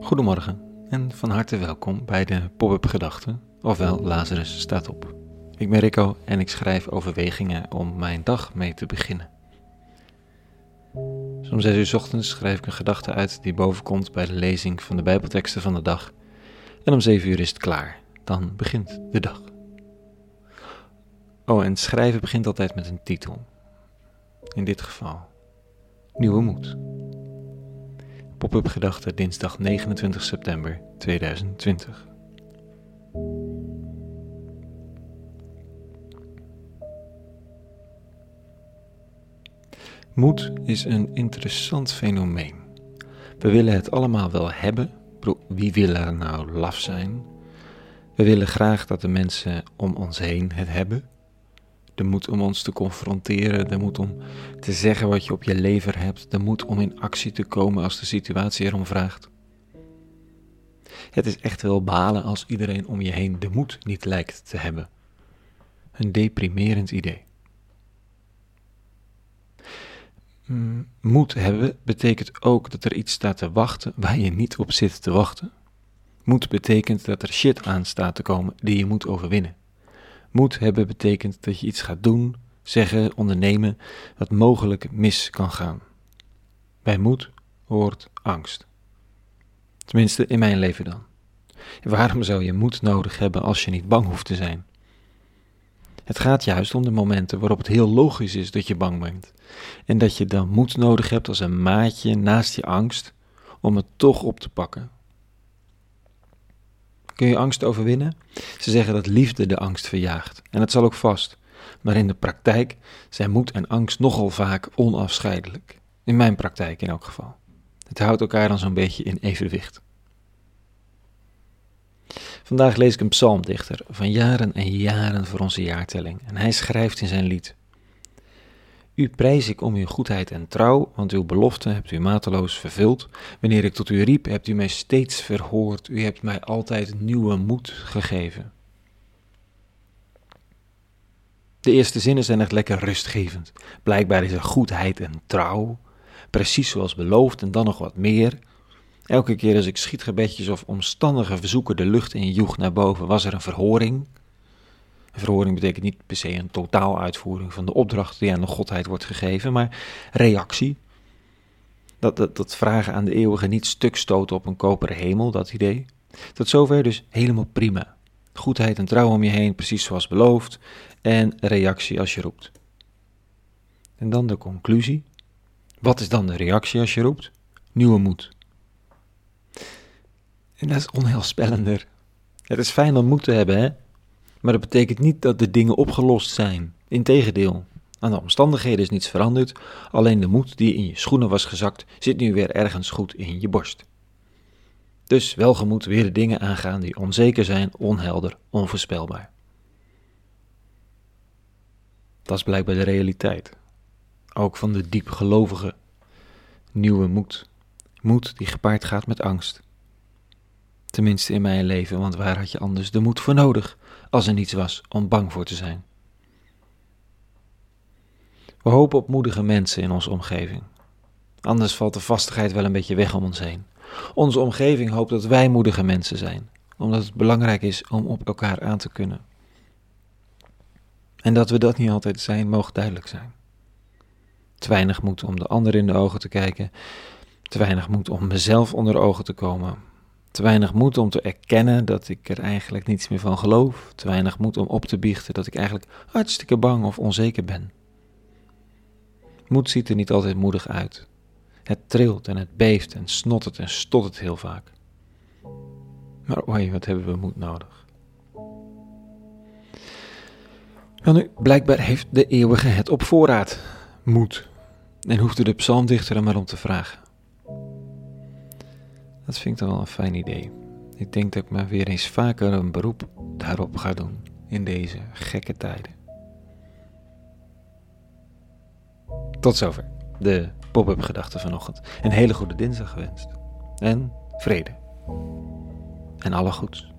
Goedemorgen en van harte welkom bij de Pop-up Gedachten, ofwel Lazarus staat op. Ik ben Rico en ik schrijf overwegingen om mijn dag mee te beginnen. om 6 uur ochtends schrijf ik een gedachte uit die bovenkomt bij de lezing van de Bijbelteksten van de dag. En om 7 uur is het klaar. Dan begint de dag. Oh, en schrijven begint altijd met een titel. In dit geval Nieuwe Moed. Pop-up gedachte dinsdag 29 september 2020. Moed is een interessant fenomeen. We willen het allemaal wel hebben. Wie wil er nou laf zijn? We willen graag dat de mensen om ons heen het hebben. De moed om ons te confronteren, de moed om te zeggen wat je op je lever hebt, de moed om in actie te komen als de situatie erom vraagt. Het is echt wel balen als iedereen om je heen de moed niet lijkt te hebben. Een deprimerend idee. Mm, moed hebben betekent ook dat er iets staat te wachten waar je niet op zit te wachten. Moed betekent dat er shit aan staat te komen die je moet overwinnen. Moed hebben betekent dat je iets gaat doen, zeggen, ondernemen wat mogelijk mis kan gaan. Bij moed hoort angst. Tenminste, in mijn leven dan. waarom zou je moed nodig hebben als je niet bang hoeft te zijn? Het gaat juist om de momenten waarop het heel logisch is dat je bang bent. En dat je dan moed nodig hebt als een maatje naast je angst om het toch op te pakken. Kun je angst overwinnen? Ze zeggen dat liefde de angst verjaagt. En dat zal ook vast. Maar in de praktijk zijn moed en angst nogal vaak onafscheidelijk. In mijn praktijk in elk geval. Het houdt elkaar dan zo'n beetje in evenwicht. Vandaag lees ik een psalmdichter van jaren en jaren voor onze jaartelling. En hij schrijft in zijn lied: u prijs ik om uw goedheid en trouw, want uw belofte hebt u mateloos vervuld. Wanneer ik tot u riep, hebt u mij steeds verhoord. U hebt mij altijd nieuwe moed gegeven. De eerste zinnen zijn echt lekker rustgevend. Blijkbaar is er goedheid en trouw, precies zoals beloofd en dan nog wat meer. Elke keer als ik schietgebedjes of omstandige verzoeken de lucht in joeg naar boven, was er een verhoring. Verhoring betekent niet per se een totaaluitvoering van de opdracht die aan de godheid wordt gegeven, maar reactie. Dat, dat, dat vragen aan de eeuwige niet stuk stoten op een koperen hemel, dat idee. Tot zover dus helemaal prima. Goedheid en trouw om je heen, precies zoals beloofd. En reactie als je roept. En dan de conclusie. Wat is dan de reactie als je roept? Nieuwe moed. En dat is onheilspellender. Het is fijn om moed te hebben, hè? Maar dat betekent niet dat de dingen opgelost zijn. Integendeel, aan de omstandigheden is niets veranderd, alleen de moed die in je schoenen was gezakt, zit nu weer ergens goed in je borst. Dus welgemoed weer de dingen aangaan die onzeker zijn, onhelder, onvoorspelbaar. Dat is blijkbaar de realiteit. Ook van de diepgelovige nieuwe moed. Moed die gepaard gaat met angst. Tenminste in mijn leven, want waar had je anders de moed voor nodig als er niets was om bang voor te zijn? We hopen op moedige mensen in onze omgeving. Anders valt de vastigheid wel een beetje weg om ons heen. Onze omgeving hoopt dat wij moedige mensen zijn, omdat het belangrijk is om op elkaar aan te kunnen. En dat we dat niet altijd zijn, mogen duidelijk zijn. Te weinig moed om de ander in de ogen te kijken, te weinig moed om mezelf onder ogen te komen, te weinig moed om te erkennen dat ik er eigenlijk niets meer van geloof. Te weinig moed om op te biechten dat ik eigenlijk hartstikke bang of onzeker ben. Moed ziet er niet altijd moedig uit. Het trilt en het beeft en snottert en stottert heel vaak. Maar oei, wat hebben we moed nodig? Wel nu, blijkbaar heeft de eeuwige het op voorraad. Moed. En hoefde de psalmdichter er maar om te vragen. Dat vind ik wel een fijn idee. Ik denk dat ik maar weer eens vaker een beroep daarop ga doen in deze gekke tijden. Tot zover de pop-up gedachte vanochtend. Een hele goede dinsdag gewenst. En vrede. En alle goeds.